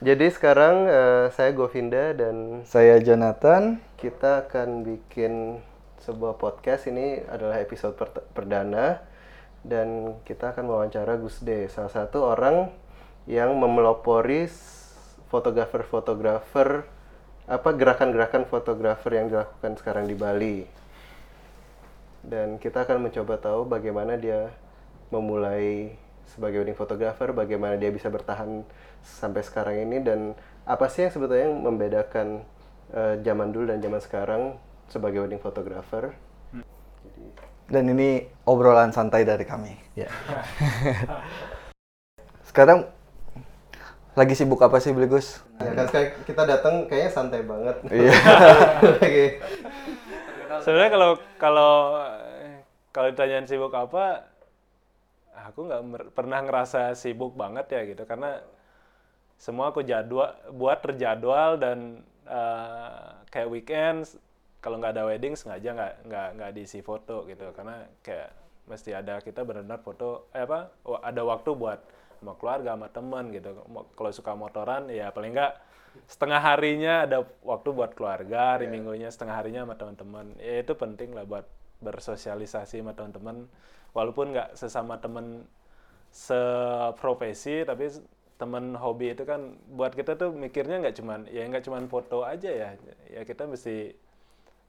Jadi sekarang eh, saya Govinda dan Saya Jonathan. kita akan bikin sebuah podcast. Ini adalah episode per- perdana dan kita akan wawancara Gus De, salah satu orang yang memelopori fotografer-fotografer apa gerakan-gerakan fotografer yang dilakukan sekarang di Bali. Dan kita akan mencoba tahu bagaimana dia memulai sebagai wedding photographer, bagaimana dia bisa bertahan sampai sekarang ini dan apa sih yang sebetulnya yang membedakan eh, zaman dulu dan zaman sekarang sebagai wedding photographer. Dan ini obrolan santai dari kami. Ya. Sekarang lagi sibuk apa sih, Beli Gus? Ya kan kita datang kayaknya santai banget. Iya. Sebenarnya kalau kalau kalau ditanyain sibuk apa, aku nggak mer- pernah ngerasa sibuk banget ya gitu karena semua aku jadwal buat terjadwal dan eh, kayak weekend kalau nggak ada wedding sengaja nggak nggak nggak diisi foto gitu. Karena kayak mesti ada kita benar-benar foto eh apa ada waktu buat sama keluarga sama teman gitu. Kalau suka motoran ya paling nggak setengah harinya ada waktu buat keluarga hari minggunya setengah harinya sama teman-teman. Ya itu penting lah buat bersosialisasi sama teman-teman. Walaupun nggak sesama teman seprofesi tapi teman hobi itu kan buat kita tuh mikirnya nggak cuman ya nggak cuman foto aja ya. Ya kita mesti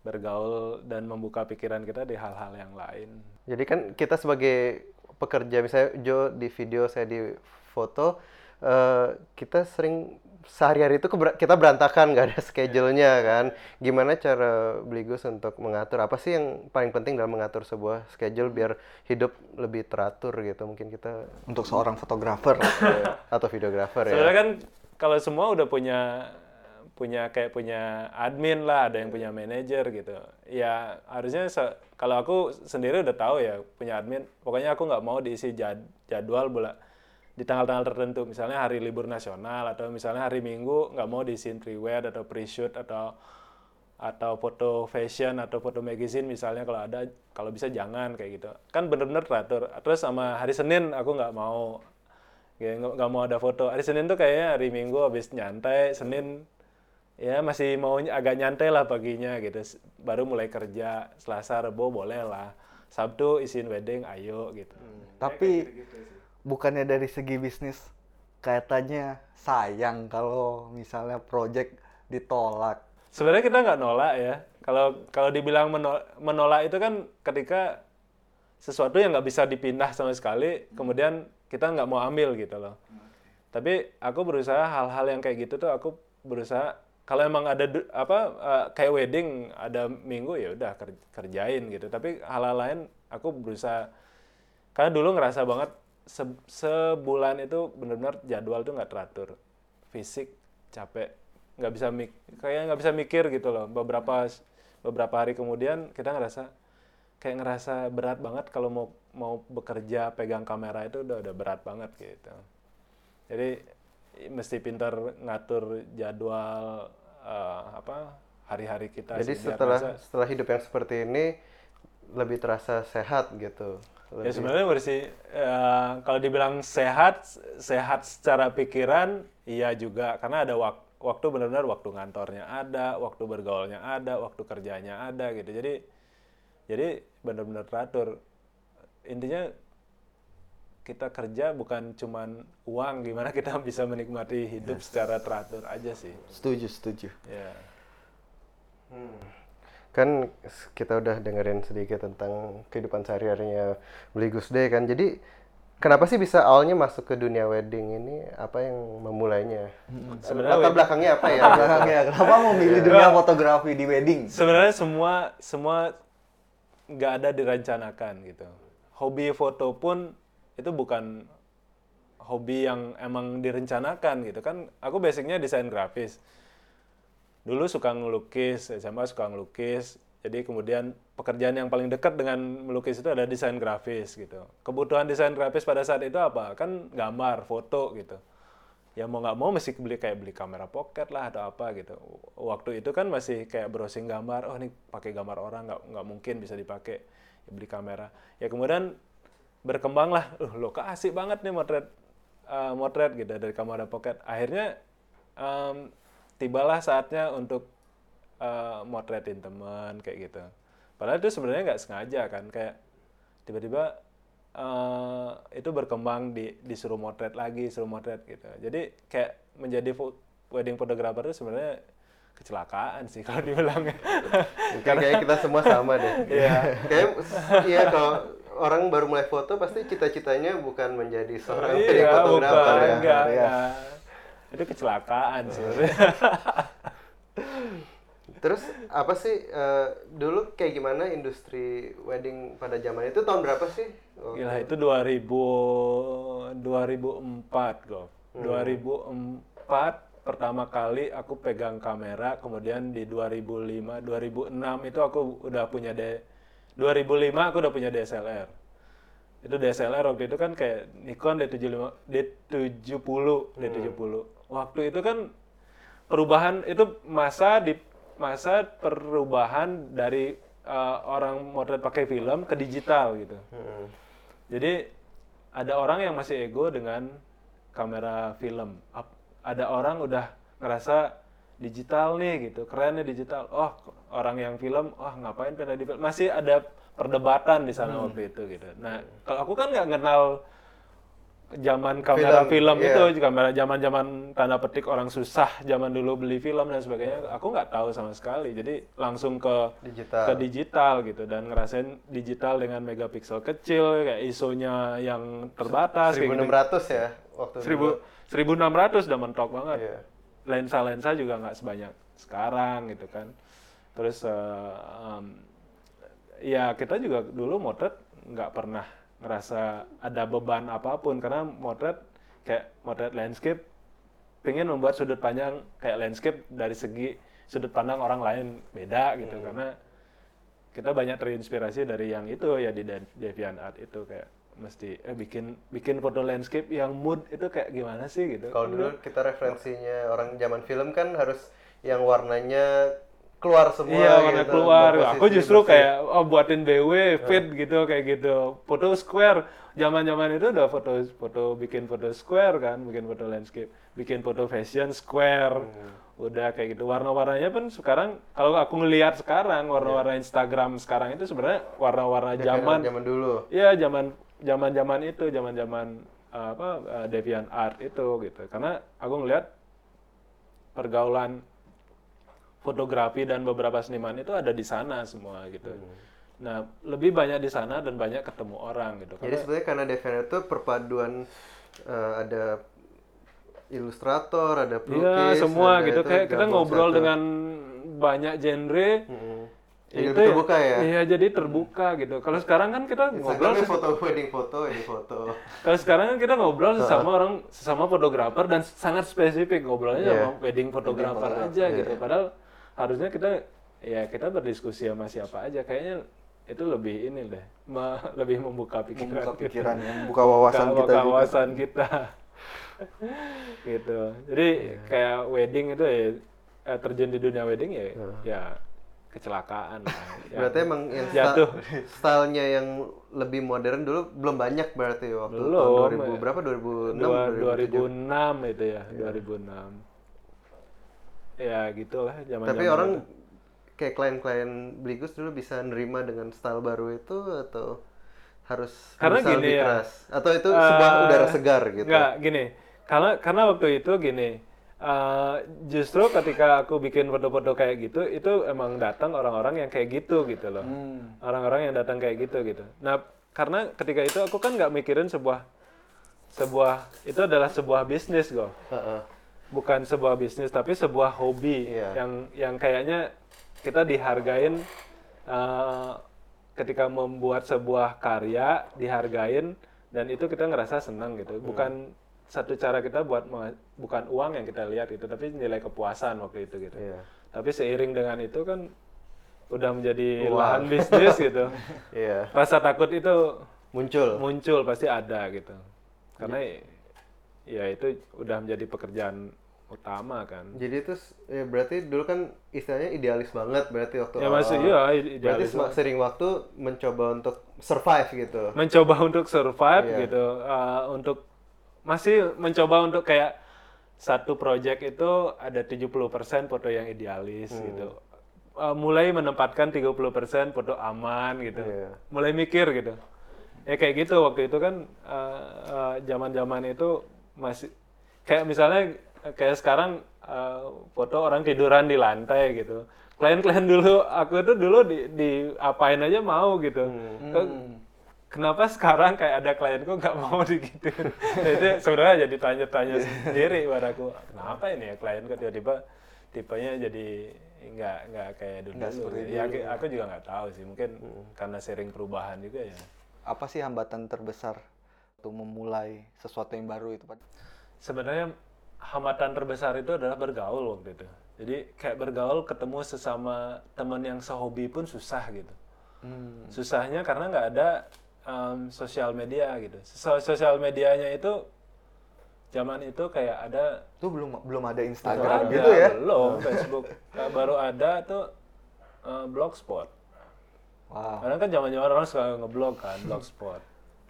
bergaul dan membuka pikiran kita di hal-hal yang lain. Jadi kan kita sebagai pekerja misalnya Jo di video saya di foto eh, kita sering sehari-hari itu kita berantakan nggak ada schedule-nya kan. Gimana cara beli Gus untuk mengatur apa sih yang paling penting dalam mengatur sebuah schedule biar hidup lebih teratur gitu mungkin kita Untuk seorang fotografer. atau videografer ya. Sebenarnya kan kalau semua udah punya punya kayak punya admin lah, ada yang punya manajer gitu. Ya harusnya se- kalau aku sendiri udah tahu ya punya admin. Pokoknya aku nggak mau diisi jad- jadwal bola di tanggal-tanggal tertentu. Misalnya hari libur nasional atau misalnya hari Minggu nggak mau diisiin pre-wed atau pre-shoot atau atau foto fashion atau foto magazine misalnya kalau ada kalau bisa jangan kayak gitu. Kan bener-bener teratur. Terus sama hari Senin aku nggak mau ya nggak mau ada foto. Hari Senin tuh kayaknya hari Minggu habis nyantai Senin ya masih mau agak nyantai lah paginya gitu. Baru mulai kerja Selasa Rebo boleh lah. Sabtu isin wedding ayo gitu. Tapi bukannya dari segi bisnis kaitannya sayang kalau misalnya project ditolak. sebenarnya kita nggak nolak ya. Kalau kalau dibilang menol- menolak itu kan ketika sesuatu yang nggak bisa dipindah sama sekali kemudian kita nggak mau ambil gitu loh. Tapi aku berusaha hal-hal yang kayak gitu tuh aku berusaha kalau emang ada apa eh, kayak wedding ada minggu ya udah ker- kerjain gitu. Tapi hal-hal lain aku berusaha karena dulu ngerasa banget se- sebulan itu benar-benar jadwal tuh nggak teratur. Fisik capek nggak bisa mik kayak nggak bisa mikir gitu loh. Beberapa beberapa hari kemudian kita ngerasa kayak ngerasa berat banget kalau mau mau bekerja pegang kamera itu udah udah berat banget gitu. Jadi mesti pintar ngatur jadwal eh, apa hari-hari kita Jadi setelah bisa- setelah hidup yang seperti ini lebih terasa sehat gitu. Ya sebenarnya bersih. eh, kalau dibilang sehat, sehat secara pikiran, iya juga karena ada wak- waktu benar-benar waktu ngantornya ada, waktu bergaulnya ada, waktu kerjanya ada gitu. Jadi jadi benar-benar teratur. Intinya kita kerja bukan cuman uang, gimana kita bisa menikmati hidup secara teratur aja sih. Setuju, setuju. Ya. Kan kita udah dengerin sedikit tentang kehidupan sehari-harinya Beli Gus De kan. Jadi kenapa sih bisa awalnya masuk ke dunia wedding ini? Apa yang memulainya? Sebenarnya Latar belakangnya apa ya? Belakangnya, kenapa mau milih dunia fotografi di wedding? Sebenarnya semua semua nggak ada direncanakan gitu. Hobi foto pun itu bukan hobi yang emang direncanakan gitu kan. Aku basicnya desain grafis. Dulu suka ngelukis, SMA suka ngelukis. Jadi kemudian pekerjaan yang paling dekat dengan melukis itu ada desain grafis gitu. Kebutuhan desain grafis pada saat itu apa? Kan gambar, foto gitu ya mau nggak mau mesti beli kayak beli kamera pocket lah atau apa gitu waktu itu kan masih kayak browsing gambar oh ini pakai gambar orang nggak nggak mungkin bisa dipakai ya beli kamera ya kemudian berkembang lah uh lo asik banget nih motret eh, motret gitu dari kamera pocket akhirnya em, tibalah saatnya untuk eh, motretin teman kayak gitu. Padahal itu sebenarnya nggak sengaja kan, kayak tiba-tiba eh, itu berkembang di disuruh motret lagi, suruh motret gitu. Jadi kayak menjadi wedding photographer itu sebenarnya kecelakaan sih kalau dibilangnya. Mungkin kayak kita semua sama deh. Iya. Kayak iya kalau orang baru mulai foto pasti cita-citanya bukan menjadi seorang wedding iya, photographer bukan, ya. enggak, Iya. enggak. Itu kecelakaan sih. Terus apa sih eh, dulu kayak gimana industri wedding pada zaman itu tahun berapa sih? Oh, Gila itu 2000 2004 Gov. 2004 pertama kali aku pegang kamera, kemudian di 2005 2006 itu aku udah punya D 2005 aku udah punya DSLR. Itu DSLR waktu itu kan kayak Nikon D75 D70 D70. Waktu itu kan perubahan itu masa di masa perubahan dari eh, orang motret pakai film ke digital gitu. Hmm. Jadi ada orang yang masih ego dengan kamera film. Ada orang udah ngerasa digital nih gitu, keren nih digital. Oh orang yang film, wah ngapain pindah di film? Masih ada perdebatan di sana waktu itu gitu. Nah kalau aku kan nggak kenal zaman kamera Film, film, iya. itu, kamera zaman-zaman tanda petik orang susah, zaman dulu beli film dan sebagainya. Aku nggak tahu sama sekali. Jadi langsung ke Digital. ke digital gitu dan ngerasain digital dengan megapiksel kecil kayak ISO-nya yang terbatas kayak gitu. 1600 ya waktu Seribu, 1600 udah mentok banget. Iya. Lensa-lensa juga nggak sebanyak sekarang gitu kan. Terus eh, em, ya kita juga dulu motret nggak pernah ngerasa ada beban apa pun. Karena motret kayak motret landscape pengen membuat sudut pandang kayak landscape dari segi sudut pandang orang lain beda gitu. Karena kita banyak terinspirasi dari yang itu ya di De- DeviantArt itu. Kayak mesti eh bikin bikin foto landscape yang mood itu kayak gimana sih gitu. Kalau dulu kita referensinya orang zaman film kan harus yang warnanya keluar semua Iya, warna gitu, keluar. Aku justru bersih. kayak oh buatin BW fit gitu kayak gitu. Foto square. Zaman-zaman itu udah foto foto bikin foto square kan, bikin foto landscape, bikin foto fashion square. Udah kayak gitu. Warna-warnanya pun sekarang kalau aku ngelihat sekarang warna-warna Instagram sekarang itu sebenarnya warna-warna Ya, zaman zaman dulu. Iya, zaman zaman-zaman itu, zaman-zaman uh, apa uh, Deviant Art itu gitu. Karena aku ngelihat pergaulan fotografi dan beberapa seniman itu ada di sana semua gitu. Nah, lebih banyak di sana dan banyak ketemu orang gitu. Jadi sebenarnya karena Deviant itu perpaduan eh, ada ilustrator, ada pelukis, Iya, semua ada gitu. itu Kayak kita ngobrol satu. dengan banyak genre. Itu Jadi lebih terbuka ya. Iya, jadi terbuka gitu. Kalau sekarang kan kita ngobrol Instagramnya foto wedding foto, ini foto. Kalau sekarang kan kita ngobrol sesama orang sesama fotografer dan sangat spesifik ngobrolnya Iya. sama wedding fotografer aja gitu. Padahal harusnya kita ya kita berdiskusi sama siapa aja. Kayaknya itu lebih ini deh, me- lebih membuka pikiran, Membuka kita. pikiran ya, membuka wawasan Membuka kita juga. wawasan kita. gitu. Jadi Iya. kayak wedding itu ya eh, terjun di dunia wedding ya ya kecelakaan. lah. Ya, Berarti emang yang Jatuh. stylenya yang lebih modern dulu belum banyak berarti waktu Belum, tahun 2000 ya. berapa 2006 Dua- 2007. 2006 itu ya, Iya. 2006. Ya gitulah zaman Tapi orang kayak klien-klien Bligus dulu bisa nerima dengan style baru itu atau harus Karena berusaha gini lebih ya, keras atau itu sebuah Eh, udara segar gitu. Enggak, gini. Karena karena waktu itu gini, eh, justru ketika aku bikin foto-foto kayak gitu, itu emang datang orang-orang yang kayak gitu gitu loh. Hmm. Orang-orang yang datang kayak gitu gitu. Nah, karena ketika itu aku kan nggak mikirin sebuah sebuah itu adalah sebuah bisnis kok. Heeh. Bukan sebuah bisnis tapi sebuah hobi Iya. yang yang kayaknya kita dihargain eh, ketika membuat sebuah karya dihargain dan itu kita ngerasa senang gitu Hmm. bukan satu cara kita buat bukan uang yang kita lihat itu tapi nilai kepuasan waktu itu gitu Iya. tapi seiring dengan itu kan udah menjadi Uang. lahan bisnis gitu Iya. rasa takut itu Muncul. muncul pasti ada gitu karena ya itu udah menjadi pekerjaan utama kan Jadi itu ya berarti dulu kan istilahnya idealis banget berarti waktu ya masih iya Berarti idealis sem- sering waktu mencoba untuk survive gitu. mencoba untuk survive Iya. gitu uh, untuk masih mencoba untuk kayak satu project itu ada 70% foto yang idealis gitu. Eh, mulai menempatkan 30% foto aman gitu. Iya. Mulai mikir gitu. Ya kayak gitu waktu itu kan eh, zaman-zaman itu masih kayak misalnya kayak sekarang eh, foto orang tiduran di lantai gitu. Klien-klien dulu aku itu dulu di, di apain aja mau gitu. Ke- Kenapa sekarang kayak ada klienku nggak mau digituin? Nah, itu sebenarnya jadi tanya-tanya sendiri buat aku. Kenapa ini ya klienku tiba-tiba tipenya jadi nggak nggak kayak dulu. Nggak seperti ya, aku- aku juga nggak tahu sih. Mungkin karena sering perubahan juga ya. Apa sih hambatan terbesar untuk memulai sesuatu yang baru itu, Pak? Sebenarnya hambatan terbesar itu adalah bergaul waktu itu. Jadi kayak bergaul ketemu sesama teman yang sehobi pun susah gitu. Susahnya karena nggak ada em, sosial media gitu. So- sosial medianya itu zaman itu kayak ada Itu belum belum ada Instagram ada, gitu ya? Belum Facebook. Baru ada tuh eh, blogspot. Wow. Karena kan zaman-zaman orang suka ngeblog kan, blogspot.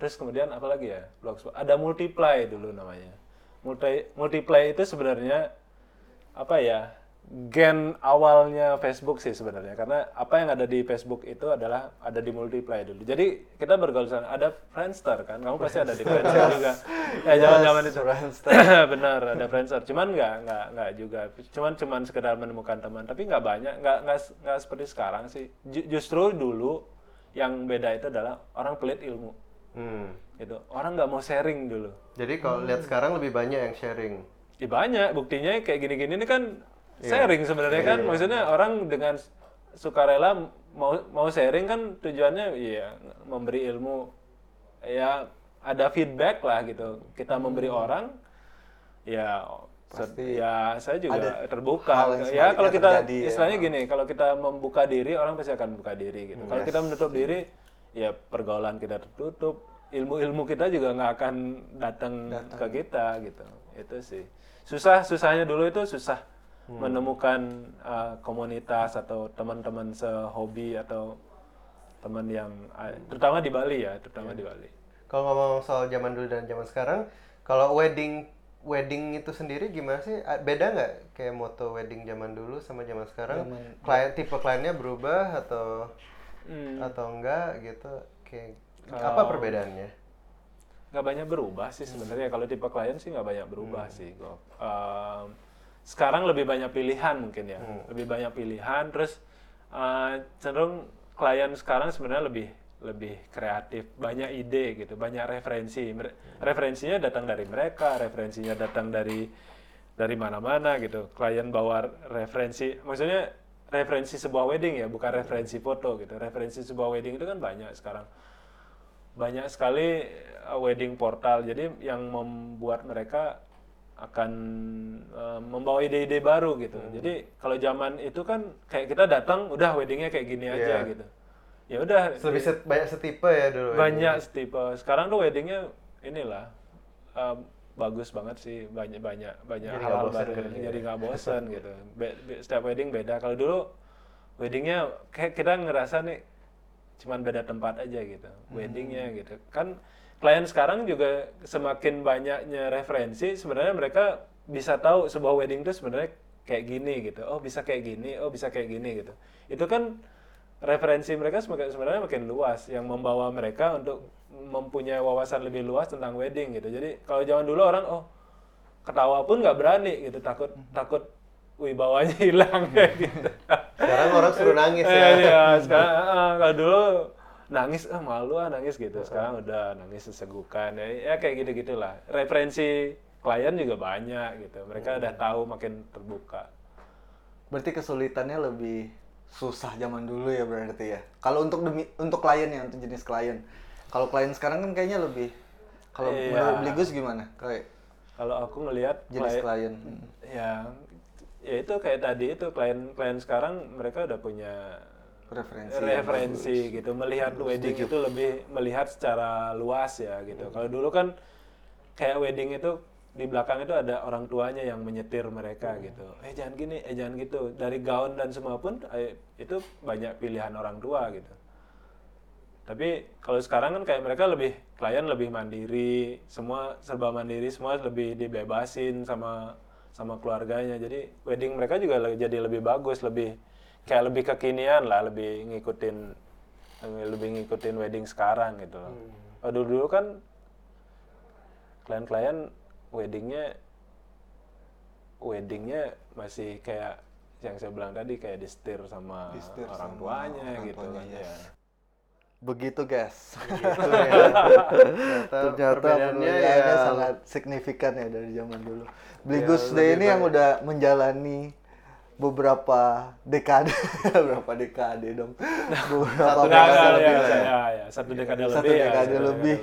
Terus kemudian apa lagi ya? Blogspot. Ada multiply dulu namanya. Multi multiply itu sebenarnya apa ya? Gen awalnya Facebook sih sebenarnya. Karena apa yang ada di Facebook itu adalah ada di multiply dulu. Jadi kita bergaul sana. Ada Friendster kan? Kamu pasti ada di Friendster juga. Ya zaman-zaman itu. Benar, ada Friendster. Cuman nggak nggak nggak juga. Cuman cuman sekedar menemukan teman. Tapi nggak banyak. Nggak nggak nggak seperti sekarang sih. Ju- justru dulu yang beda itu adalah orang pelit ilmu. Hmm. Gitu. Orang nggak mau sharing dulu. Jadi kalau lihat sekarang lebih banyak yang sharing. Ya banyak. Buktinya kayak gini-gini ini kan sharing sebenarnya kan. Maksudnya orang dengan sukarela mau mau sharing kan tujuannya ya memberi ilmu ya ada feedback lah gitu. Kita memberi orang ya Pasti ya saya juga ada terbuka. Ya kalau kita terjadi ya. istilahnya gini, kalau kita membuka diri orang pasti akan buka diri gitu. Kalau kita menutup diri ya pergaulan kita tertutup, ilmu-ilmu kita juga nggak akan datang ke kita gitu. Itu sih. Susah susahnya dulu itu susah menemukan uh, komunitas atau teman-teman sehobi atau teman yang uh, terutama di Bali ya, terutama di Bali. Kalau ngomong soal zaman dulu dan zaman sekarang, kalau wedding wedding itu sendiri gimana sih? Beda nggak kayak moto wedding zaman dulu sama zaman sekarang? Klien tipe kliennya berubah atau Hmm. atau enggak gitu? Kayak apa perbedaannya? nggak banyak berubah sih sebenarnya. Kalau tipe klien sih nggak banyak berubah sih kok Ehm, sekarang lebih banyak pilihan mungkin ya. Lebih banyak pilihan terus eh, cenderung klien sekarang sebenarnya lebih lebih kreatif banyak ide gitu banyak referensi. Referensinya datang dari mereka referensinya datang dari dari mana-mana gitu. Klien bawa referensi maksudnya referensi sebuah wedding ya bukan referensi foto gitu. Referensi sebuah wedding itu kan banyak sekarang banyak sekali uh, wedding portal. Jadi yang membuat mereka akan uh, membawa ide-ide baru gitu. Jadi kalau zaman itu kan kayak kita datang udah weddingnya kayak gini aja Iya. gitu. Ya udah Lebih set- banyak setipe ya dulu. banyak tipe sekarang tuh weddingnya inilah um, bagus banget sih. Banyak banyak banyak Jadi hal-hal baru. kan, jadi nggak bosan gitu. Be- be- setiap wedding beda. Kalau dulu weddingnya kayak kita ngerasa nih cuman beda tempat aja gitu weddingnya gitu. Kan klien sekarang juga semakin banyaknya referensi sebenarnya mereka bisa tahu sebuah wedding itu sebenarnya kayak gini gitu. Oh bisa kayak gini oh bisa kayak gini gitu. Itu kan referensi mereka semakin sebenarnya makin luas yang membawa mereka untuk mempunyai wawasan lebih luas tentang wedding gitu. Jadi kalau zaman dulu orang oh ketawa pun nggak berani gitu takut takut wibawanya hilang kayak gitu Sekarang orang suruh nangis Iya, ya. iya. sekarang ah, kalau dulu nangis ah malu ah nangis gitu. Sekarang udah nangis sesegukan ya, ya kayak gitu gitulah. Referensi klien juga banyak gitu. Mereka udah tahu makin terbuka. Berarti kesulitannya lebih susah zaman dulu ya berarti ya. Kalau untuk demi untuk klien ya, untuk jenis klien. Kalau klien sekarang kan kayaknya lebih kalau Iya. menurut Bligus gimana? Kayak Kalau aku ngelihat jenis klien- klien. ya ya itu kayak tadi itu klien-klien sekarang mereka udah punya Referensi. referensi gitu. Melihat wedding itu lebih melihat secara luas ya gitu. Kalau dulu kan kayak wedding itu di belakang itu ada orang tuanya yang menyetir mereka gitu. Eh jangan gini eh jangan gitu. Dari gaun dan semua pun eh, itu banyak pilihan orang tua gitu. Tapi kalau sekarang kan kayak mereka lebih klien lebih mandiri semua serba mandiri semua lebih dibebasin sama sama keluarganya. Jadi wedding mereka juga jadi lebih bagus, lebih kayak lebih kekinian lah, lebih ngikutin lebih ngikutin wedding sekarang gitu loh. Oh, dulu dulu kan klien-klien weddingnya weddingnya masih kayak yang saya bilang tadi kayak disetir sama Disetir orang sama tuanya orang gitu tuanya, kan yes. ya. Begitu guys. Ya. Ternyata, Ternyata perbedaannya ya sangat signifikan ya dari zaman dulu. Beli Ya, Day lebih ini yang baik. udah menjalani beberapa dekade, berapa dekade dong, beberapa Satu dekade enggak, lebih ya, ya. ya, ya, satu dekade Satu lebih. ya, dekade satu lebih.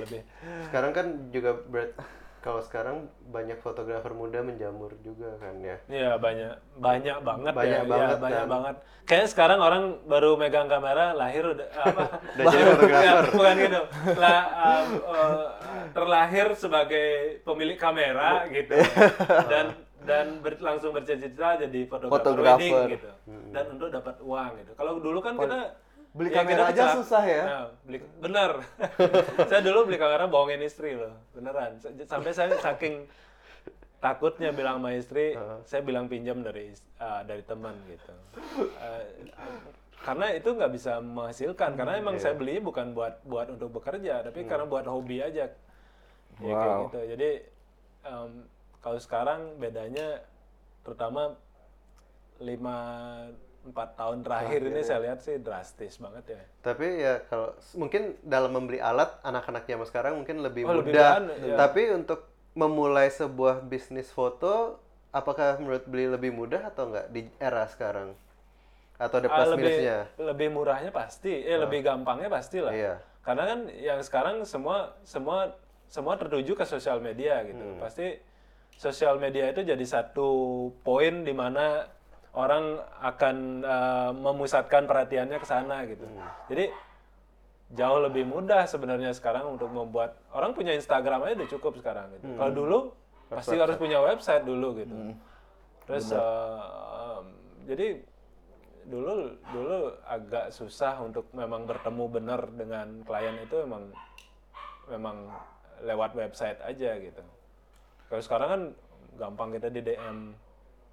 sekarang kan juga berat kalau sekarang banyak fotografer muda menjamur juga kan ya. Iya banyak banyak banget Banyak ya, banget ya, banyak kan. banget. Kayak sekarang orang baru megang kamera lahir udah apa? Udah jadi fotografer. Ya, bukan gitu. Lah um, uh, terlahir sebagai pemilik kamera gitu. Dan dan ber- langsung bercita-cita jadi fotografer, Fotografer. wedding gitu. Dan untuk dapat uang gitu. Kalau dulu kan kita beli ya, kamera aja susah ya? Nah, beli, bener. saya dulu beli kamera bohongin istri loh, beneran. Sa- Sampai saya saking takutnya bilang sama istri, saya bilang pinjam dari ah, dari teman gitu. Eh, karena itu nggak bisa menghasilkan, karena emang saya beli bukan buat buat untuk bekerja, tapi karena buat hobi aja. Ya kayak Wow. gitu. Jadi em, kalau sekarang bedanya terutama lima empat tahun terakhir ini saya lihat sih drastis banget ya. Tapi ya kalau mungkin dalam membeli alat anak-anak zaman sekarang mungkin lebih Oh, lebih mudah. mudah, ya. Tapi untuk memulai sebuah bisnis foto, apakah menurut beli lebih mudah atau enggak di era sekarang? Atau ada Ah, plus lebih minusnya? lebih murahnya pasti, eh lebih gampangnya pasti lah. Iya. Karena kan yang sekarang semua semua semua tertuju ke sosial media gitu. Hmm. Pasti sosial media itu jadi satu poin di mana orang akan eh, memusatkan perhatiannya ke sana gitu. Hmm. Jadi jauh lebih mudah sebenarnya sekarang untuk membuat orang punya Instagram aja udah cukup sekarang gitu. Hmm. Kalau dulu pasti harus punya website dulu gitu. Terus eh, em, jadi dulu dulu agak susah untuk memang bertemu benar dengan klien itu memang memang lewat website aja gitu. Kalau sekarang kan gampang kita di DM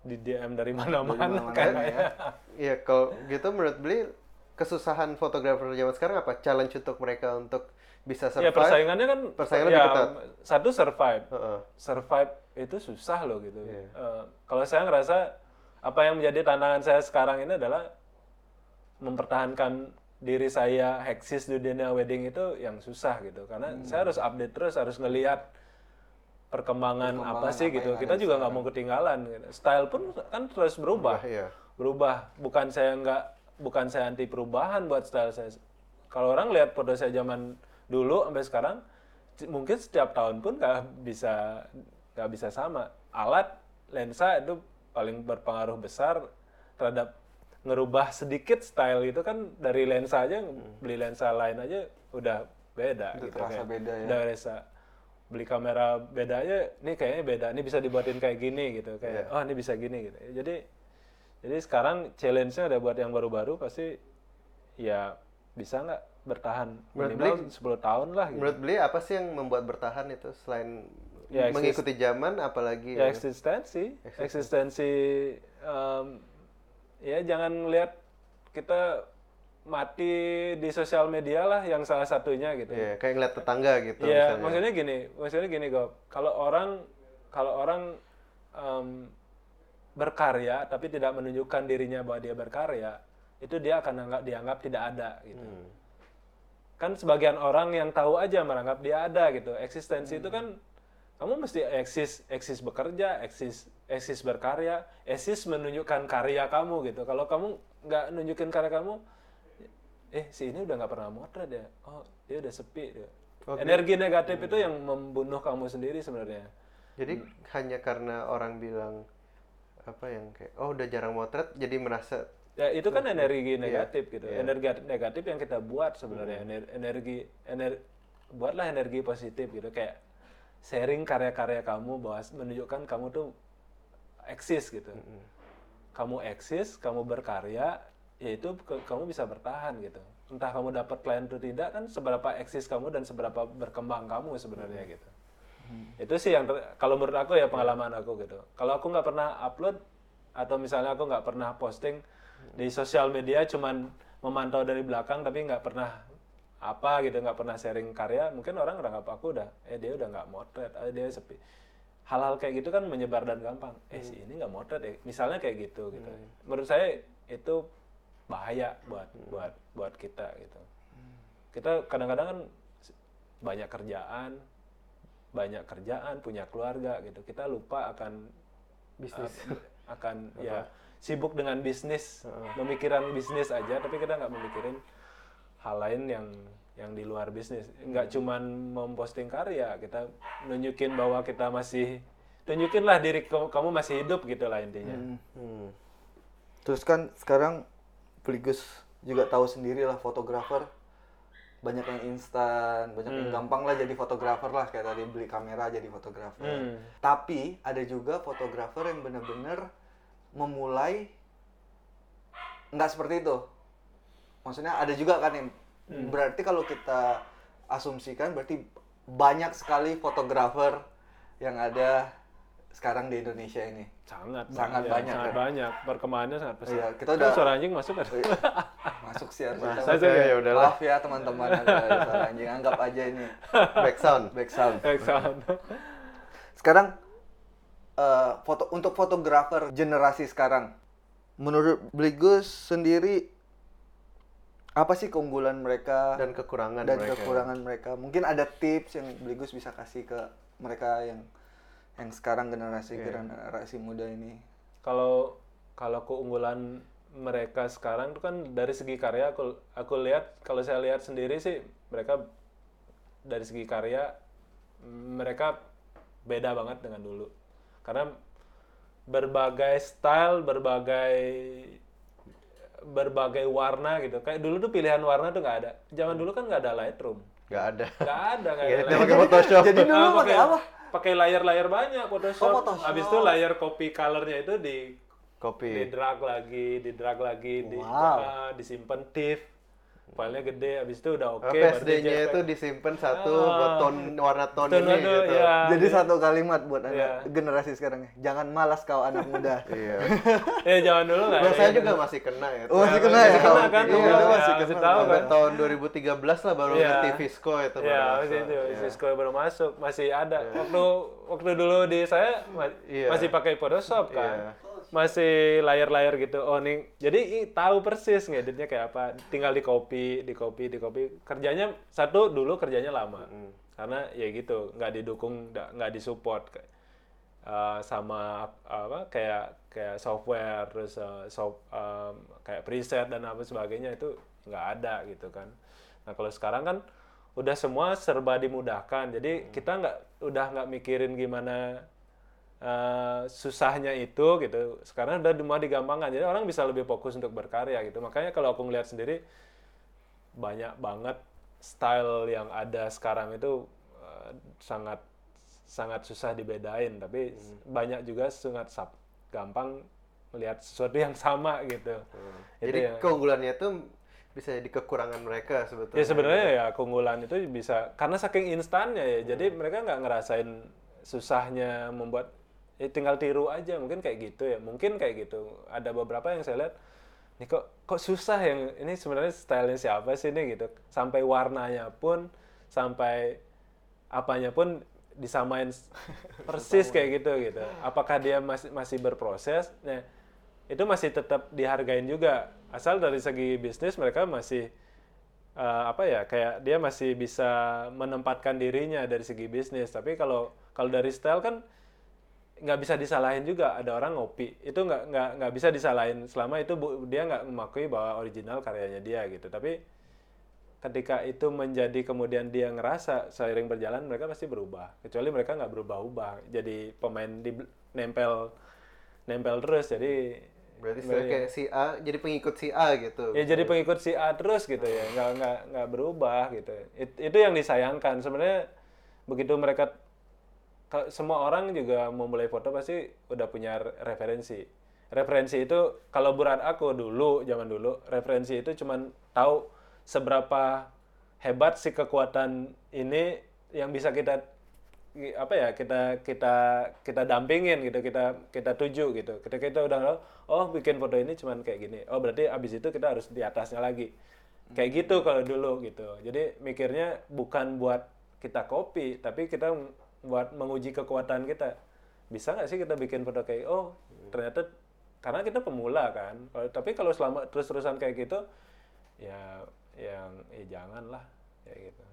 di DM dari mana-mana kayaknya. Iya, kalau gitu menurut beli kesusahan fotografer zaman sekarang apa? Challenge untuk mereka untuk bisa Ya survive? persaingannya kan Persaingan ya, lebih ketat. Satu survive. Heeh. Survive itu susah loh gitu. Iya. Eh, kalau saya ngerasa apa yang menjadi tantangan saya sekarang ini adalah mempertahankan diri saya eksis di dunia wedding itu yang susah gitu karena Hmm. saya harus update terus harus ngelihat perkembangan, apa sih gitu kita juga nggak mau ketinggalan gitu. style pun kan terus berubah Iya. berubah bukan saya nggak bukan saya anti perubahan buat style saya kalau orang lihat foto saya zaman dulu sampai sekarang mungkin setiap tahun pun nggak bisa nggak bisa sama alat lensa itu paling berpengaruh besar terhadap ngerubah sedikit style itu kan dari lensa aja beli lensa lain aja udah beda Udah gitu terasa kayak. beda ya. udah beli kamera beda aja ini kayaknya beda ini bisa dibuatin kayak gini gitu. Kayak oh ini bisa gini gitu. Jadi jadi sekarang challenge-nya ada buat yang baru-baru pasti ya bisa nggak bertahan? Menurut minimal 10 tahun lah gitu. Menurut beli apa sih yang membuat bertahan itu selain Ya, mengikuti zaman apalagi ya eksistensi. Eksistensi em, ya jangan lihat kita mati di sosial media lah yang salah satunya gitu Iya, kayak ngeliat tetangga gitu Iya, misalnya. maksudnya gini, maksudnya gini kok. Kalau orang kalau orang em, berkarya tapi tidak menunjukkan dirinya bahwa dia berkarya, itu dia akan anggap dianggap tidak ada gitu. Hmm. Kan sebagian orang yang tahu aja menganggap dia ada gitu. Eksistensi itu kan kamu mesti eksis eksis bekerja, eksis eksis berkarya, eksis menunjukkan karya kamu gitu. Kalau kamu nggak nunjukin karya kamu, eh si ini udah nggak pernah motret ya, oh dia udah sepi. Dia. Oke. Energi negatif itu yang membunuh kamu sendiri sebenarnya. Jadi hanya karena orang bilang apa yang kayak oh udah jarang motret jadi merasa Ya itu kan energi Iya, negatif gitu. Energi negatif yang kita buat sebenarnya. Ener- Energi ener buatlah energi positif gitu kayak sharing karya-karya kamu bahwa menunjukkan kamu tuh eksis gitu. Kamu eksis, kamu berkarya, yaitu ke- kamu bisa bertahan gitu. Entah kamu dapat klien atau tidak kan seberapa eksis kamu dan seberapa berkembang kamu sebenarnya gitu. itu sih yang kalau menurut aku ya pengalaman aku gitu. Kalau aku nggak pernah upload atau misalnya aku nggak pernah posting di sosial media cuman memantau dari belakang tapi nggak pernah apa gitu nggak pernah sharing karya mungkin orang nganggap aku udah eh dia udah nggak motret eh dia sepi. Hal-hal kayak gitu kan menyebar dan gampang. Eh si ini nggak motret ya misalnya kayak gitu gitu. Menurut saya itu bahaya buat buat buat kita gitu. Kita kadang-kadang kan banyak kerjaan banyak kerjaan punya keluarga gitu. Kita lupa akan Bisnis. uh, akan ya sibuk dengan bisnis memikiran bisnis aja tapi kita nggak memikirin hal lain yang yang di luar bisnis. Nggak cuman memposting karya kita nunjukin bahwa kita masih tunjukinlah diri kamu, kamu masih hidup gitu lah intinya Hmm. Terus kan sekarang Pligus juga tahu sendiri lah fotografer banyak yang instan, banyak yang gampang lah jadi fotografer lah kayak tadi beli kamera jadi fotografer. Hmm. Tapi ada juga fotografer yang benar-benar memulai nggak seperti itu. Maksudnya ada juga kan yang berarti kalau kita asumsikan berarti banyak sekali fotografer yang ada sekarang di Indonesia ini. Sangat Sangat banyak, banyak, sangat kan? banyak perkembangannya sangat pesat Iya, kita Kan udah- suara anjing masuk kan Masuk sih harus kita- sih, ya udahlah. Maaf ya teman-teman ada suara anjing anggap aja ini Back sound. back sound. Excellent. Sekarang eh, foto untuk fotografer generasi sekarang, menurut Bligus sendiri apa sih keunggulan mereka Dan kekurangan dan mereka. kekurangan mereka? Mungkin ada tips yang Bligus bisa kasih ke mereka yang yang sekarang generasi Iya. generasi muda ini. kalau kalau keunggulan mereka sekarang tuh kan dari segi karya aku aku lihat kalau saya lihat sendiri sih mereka dari segi karya mereka beda banget dengan dulu karena berbagai style berbagai berbagai warna gitu kayak dulu tuh pilihan warna tuh nggak ada zaman dulu kan nggak ada Lightroom Nggak ada. nggak ada nggak Nggak ada ada Lightroom. pakai Photoshop. Jadi dulu Ah, pakai apa? Pakai layar-layar banyak Photoshop. Oh, Photoshop. Habis itu layar copy colornya itu di di Kopi. drag lagi, di drag lagi, di Wow. ah, disimpan TIFF. Filenya gede, habis itu udah oke. Okay, PSD-nya itu disimpan satu Ah. buat ton warna ton ini itu, gitu. ya. Jadi satu kalimat buat anak Iya. generasi sekarang ya. Jangan malas kau anak muda. Iya. Eh zaman dulu ada saya juga masih kena ya. Oh, masih kena masih ya? kena kan? Iya, Iya, masih masih, kena. tahu kan. tahun 2013 lah baru Iya. ngerti Visco itu baru Iya, masuk. masih itu, Iya. Visco baru masuk, masih ada. Waktu waktu dulu di saya ma- Iya. masih pakai Photoshop kan. Masih layar-layar gitu. Oh, nih. Jadi i- tahu persis ngeditnya kayak apa. Tinggal di copy, di copy, di copy. Kerjanya satu dulu kerjanya lama. Karena ya gitu, nggak didukung, nggak disupport uh, sama apa kayak kayak software terus uh, soft, um, kayak preset dan apa sebagainya itu nggak ada gitu kan. Nah kalau sekarang kan udah semua serba dimudahkan, jadi kita nggak udah nggak mikirin gimana uh, susahnya itu gitu. Sekarang udah mau digampangkan, jadi orang bisa lebih fokus untuk berkarya gitu. Makanya kalau aku ngeliat sendiri banyak banget style yang ada sekarang itu uh, sangat sangat susah dibedain tapi banyak juga sangat sap- gampang melihat sesuatu yang sama gitu itu Jadi ya. keunggulannya itu bisa jadi kekurangan mereka sebetulnya. ya sebenarnya ya keunggulan itu bisa karena saking instannya ya jadi mereka nggak ngerasain susahnya membuat ya tinggal tiru aja mungkin kayak gitu ya. Mungkin kayak gitu. Ada beberapa yang saya lihat ini kok kok susah yang ini sebenarnya stylenya siapa sih ini? Gitu. Sampai warnanya pun sampai apanya pun disamain persis kayak gitu gitu. Apakah dia masih masih berproses? Nah itu masih tetap dihargain juga. Asal dari segi bisnis mereka masih eh, apa ya kayak dia masih bisa menempatkan dirinya dari segi bisnis. Tapi kalau kalau dari style kan nggak bisa disalahin juga ada orang ngopi. Itu nggak nggak nggak bisa disalahin. Selama itu bu- dia nggak mengakui bahwa original karyanya dia gitu. Tapi ketika itu menjadi kemudian dia ngerasa seiring berjalan mereka pasti berubah. Kecuali mereka nggak berubah-ubah. Jadi pemain di nempel nempel terus. Jadi Berarti kayak si A jadi pengikut si A gitu. ya jadi pengikut si A terus gitu ya. Nggak nggak nggak berubah gitu. It- itu yang disayangkan. Sebenarnya begitu mereka ka- semua orang juga mau mulai foto pasti udah punya re- referensi. Referensi itu kalau berat aku dulu zaman dulu referensi itu cuman tahu seberapa hebat si kekuatan ini yang bisa kita apa ya kita kita kita dampingin gitu kita kita tuju gitu. Ketika kita udah tahu, oh bikin foto ini cuman kayak gini. Oh berarti abis itu kita harus di atasnya lagi. Kayak gitu kalau dulu gitu. Jadi mikirnya bukan buat kita copy tapi kita buat menguji kekuatan kita bisa nggak sih kita bikin foto kayak oh ternyata karena kita pemula kan Kalau- tapi kalau selama terus terusan kayak gitu ya yang eh jangan lah kayak gitu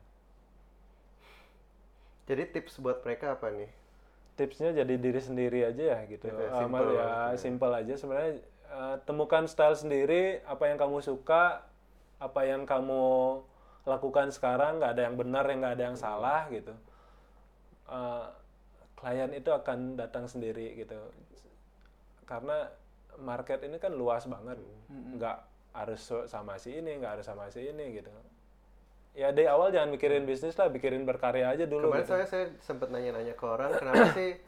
Jadi tips buat mereka apa nih? tipsnya jadi diri sendiri aja ya gitu. Gitu ya, Amal simple ya ya. simple aja sebenarnya eh, temukan style sendiri apa yang kamu suka, apa yang kamu lakukan sekarang nggak ada yang benar yang nggak ada yang salah gitu. Eh, klien itu akan datang sendiri gitu. Karena market ini kan luas banget, nggak harus sama si ini, nggak harus sama si ini gitu. Ya dari awal jangan mikirin bisnis lah, mikirin berkarya aja dulu. Kemarin gitu. soalnya saya sempat nanya-nanya ke orang, kenapa sih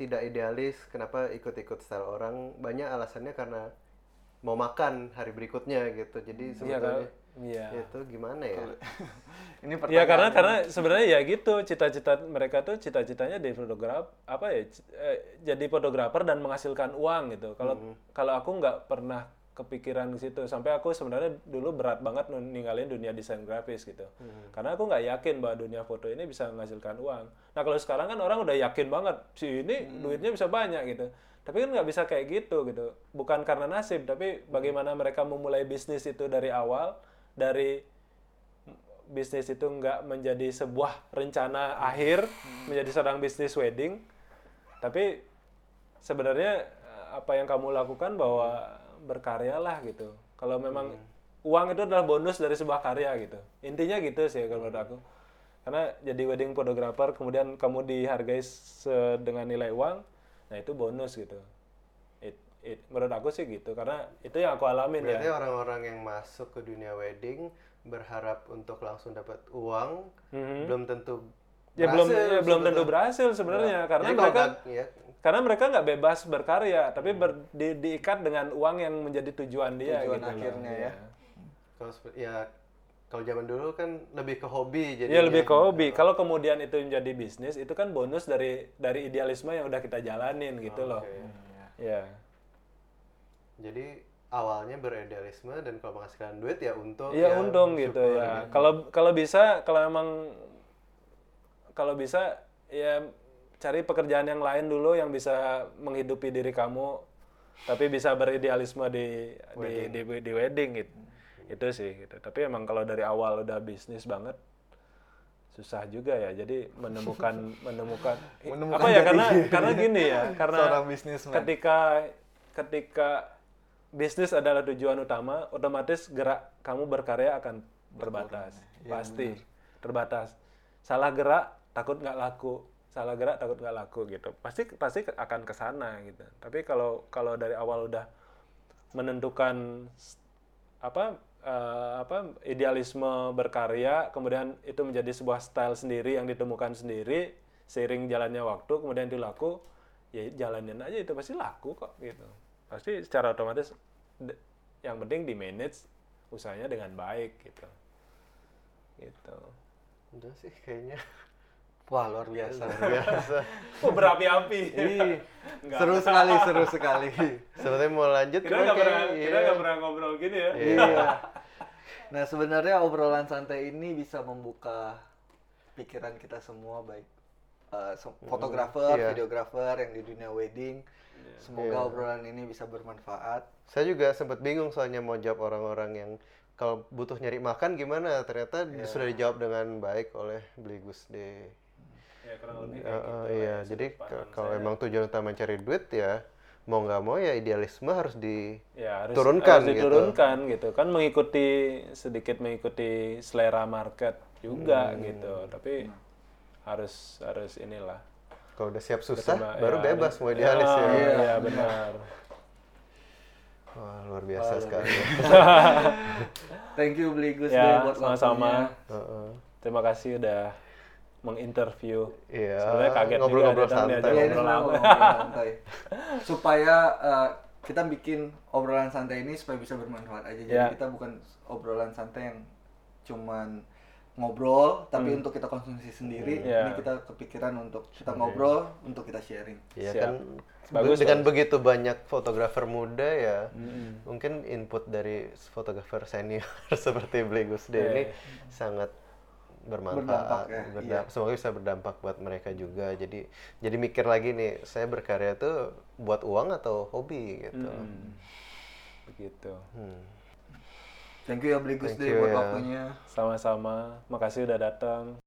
tidak idealis, kenapa ikut-ikut style orang? Banyak alasannya karena mau makan hari berikutnya gitu. Jadi Iya sebetulnya kan? Iya. itu gimana ya? Ini Ya karena karena sebenarnya ya gitu cita-cita mereka tuh cita-citanya di fotograf apa ya eh, jadi fotografer dan menghasilkan uang gitu. Kalau kalau aku nggak pernah kepikiran ke situ sampai aku sebenarnya dulu berat banget ninggalin dunia desain grafis gitu. Karena aku nggak yakin bahwa dunia foto ini bisa menghasilkan uang. Nah kalau sekarang kan orang udah yakin banget si ini duitnya bisa banyak gitu. Tapi kan nggak bisa kayak gitu gitu. Bukan karena nasib tapi bagaimana mereka memulai bisnis itu dari awal dari bisnis itu nggak menjadi sebuah rencana akhir menjadi seorang bisnis wedding. Tapi sebenarnya eh, apa yang kamu lakukan bahwa berkaryalah gitu. Kalau memang uang itu adalah bonus dari sebuah karya gitu. Intinya gitu sih kalau menurut aku. Karena jadi wedding photographer kemudian kamu dihargai dengan nilai uang nah itu bonus gitu It- menurut aku sih gitu karena itu yang aku alamin ya Berarti orang-orang yang masuk ke dunia wedding berharap untuk langsung dapat uang, Mhm. belum tentu ya belum berhasil ya, belum tentu berhasil sebenarnya karena Jadi kalau mereka nggak- ya, karena mereka nggak bebas berkarya tapi ber- di- diikat dengan uang yang menjadi tujuan dia Tujuan gitu loh. akhirnya ya. kalau sepe- ya kalau zaman dulu kan lebih ke hobi jadi Iya lebih ke hobi. Kalau kemudian itu menjadi bisnis, itu kan bonus dari dari idealisme yang udah kita jalanin gitu loh. Ya. Jadi awalnya beridealisme dan kalau menghasilkan duit ya untung. Iya ya untung gitu ya. Kalau kalau bisa, kalau emang kalau bisa ya cari pekerjaan yang lain dulu yang bisa menghidupi diri kamu, tapi bisa beridealisme di di, di di wedding gitu. Itu sih gitu. Tapi emang kalau dari awal udah bisnis banget susah juga ya. Jadi menemukan menemukan, Menemukan apa ya karena karena gini ya, karena ketika ketika bisnis adalah tujuan utama, otomatis gerak kamu berkarya akan terbatas, pasti terbatas. Salah gerak takut nggak laku, salah gerak takut nggak laku gitu. Pasti pasti akan ke sana gitu. Tapi kalau kalau dari awal udah menentukan apa eh, apa idealisme berkarya, kemudian itu menjadi sebuah style sendiri yang ditemukan sendiri seiring jalannya waktu, kemudian itu laku, ya jalanin aja itu pasti laku kok gitu. Pasti secara otomatis yang penting di manage usahanya dengan baik gitu. Gitu. Udah sih kayaknya. Wah luar biasa. Biasa. Oh, berapi-api. Seru sekali, seru sekali. Sebenarnya mau lanjut Kita nggak pernah, kayak- kita iya. nggak pernah ngobrol gini ya. Iya. Nah sebenarnya obrolan santai ini bisa membuka pikiran kita semua baik eh, se- fotografer, iya. videografer yang di dunia wedding. Semoga obrolan ini bisa bermanfaat. Saya juga sempat bingung soalnya mau jawab orang-orang yang kalau butuh nyari makan gimana ternyata sudah dijawab dengan baik oleh Beli Gusde. Ya, kurang lebih kayak gitu iya, ya, jadi kalau emang tujuan utama cari duit ya mau nggak mau ya idealisme harus di ya, harus, harus gitu. diturunkan gitu. kan mengikuti sedikit mengikuti selera market juga Hmm. gitu tapi harus harus inilah kalau udah siap susah Coba, baru ya, bebas mau idealis ya. iya iya benar Wah, luar biasa sekali. Thank you Beli Gus ya buat sama-sama terima kasih udah menginterview Iya, sebenarnya kaget ngobrol-ngobrol santai. Iya, ini ngobrol ngobrol santai. Supaya eh, kita bikin obrolan santai ini supaya bisa bermanfaat aja. Jadi Ya. kita bukan obrolan santai yang cuman ngobrol tapi untuk kita konsumsi sendiri Iya. ini kita kepikiran untuk kita ngobrol untuk kita sharing Iya Siap. kan Bagus, dengan begitu banyak fotografer muda ya mungkin input dari fotografer senior seperti Bli Gusde Iya, ini iya. sangat bermanfaat. Berdampak ya, Berda- Semoga bisa berdampak buat mereka juga. Jadi jadi mikir lagi nih, saya berkarya tuh buat uang atau hobi gitu. Hmm. Begitu. Hmm. Thank you ya Bli Thank Gusde you buat ya. waktunya Sama-sama. Makasih udah datang.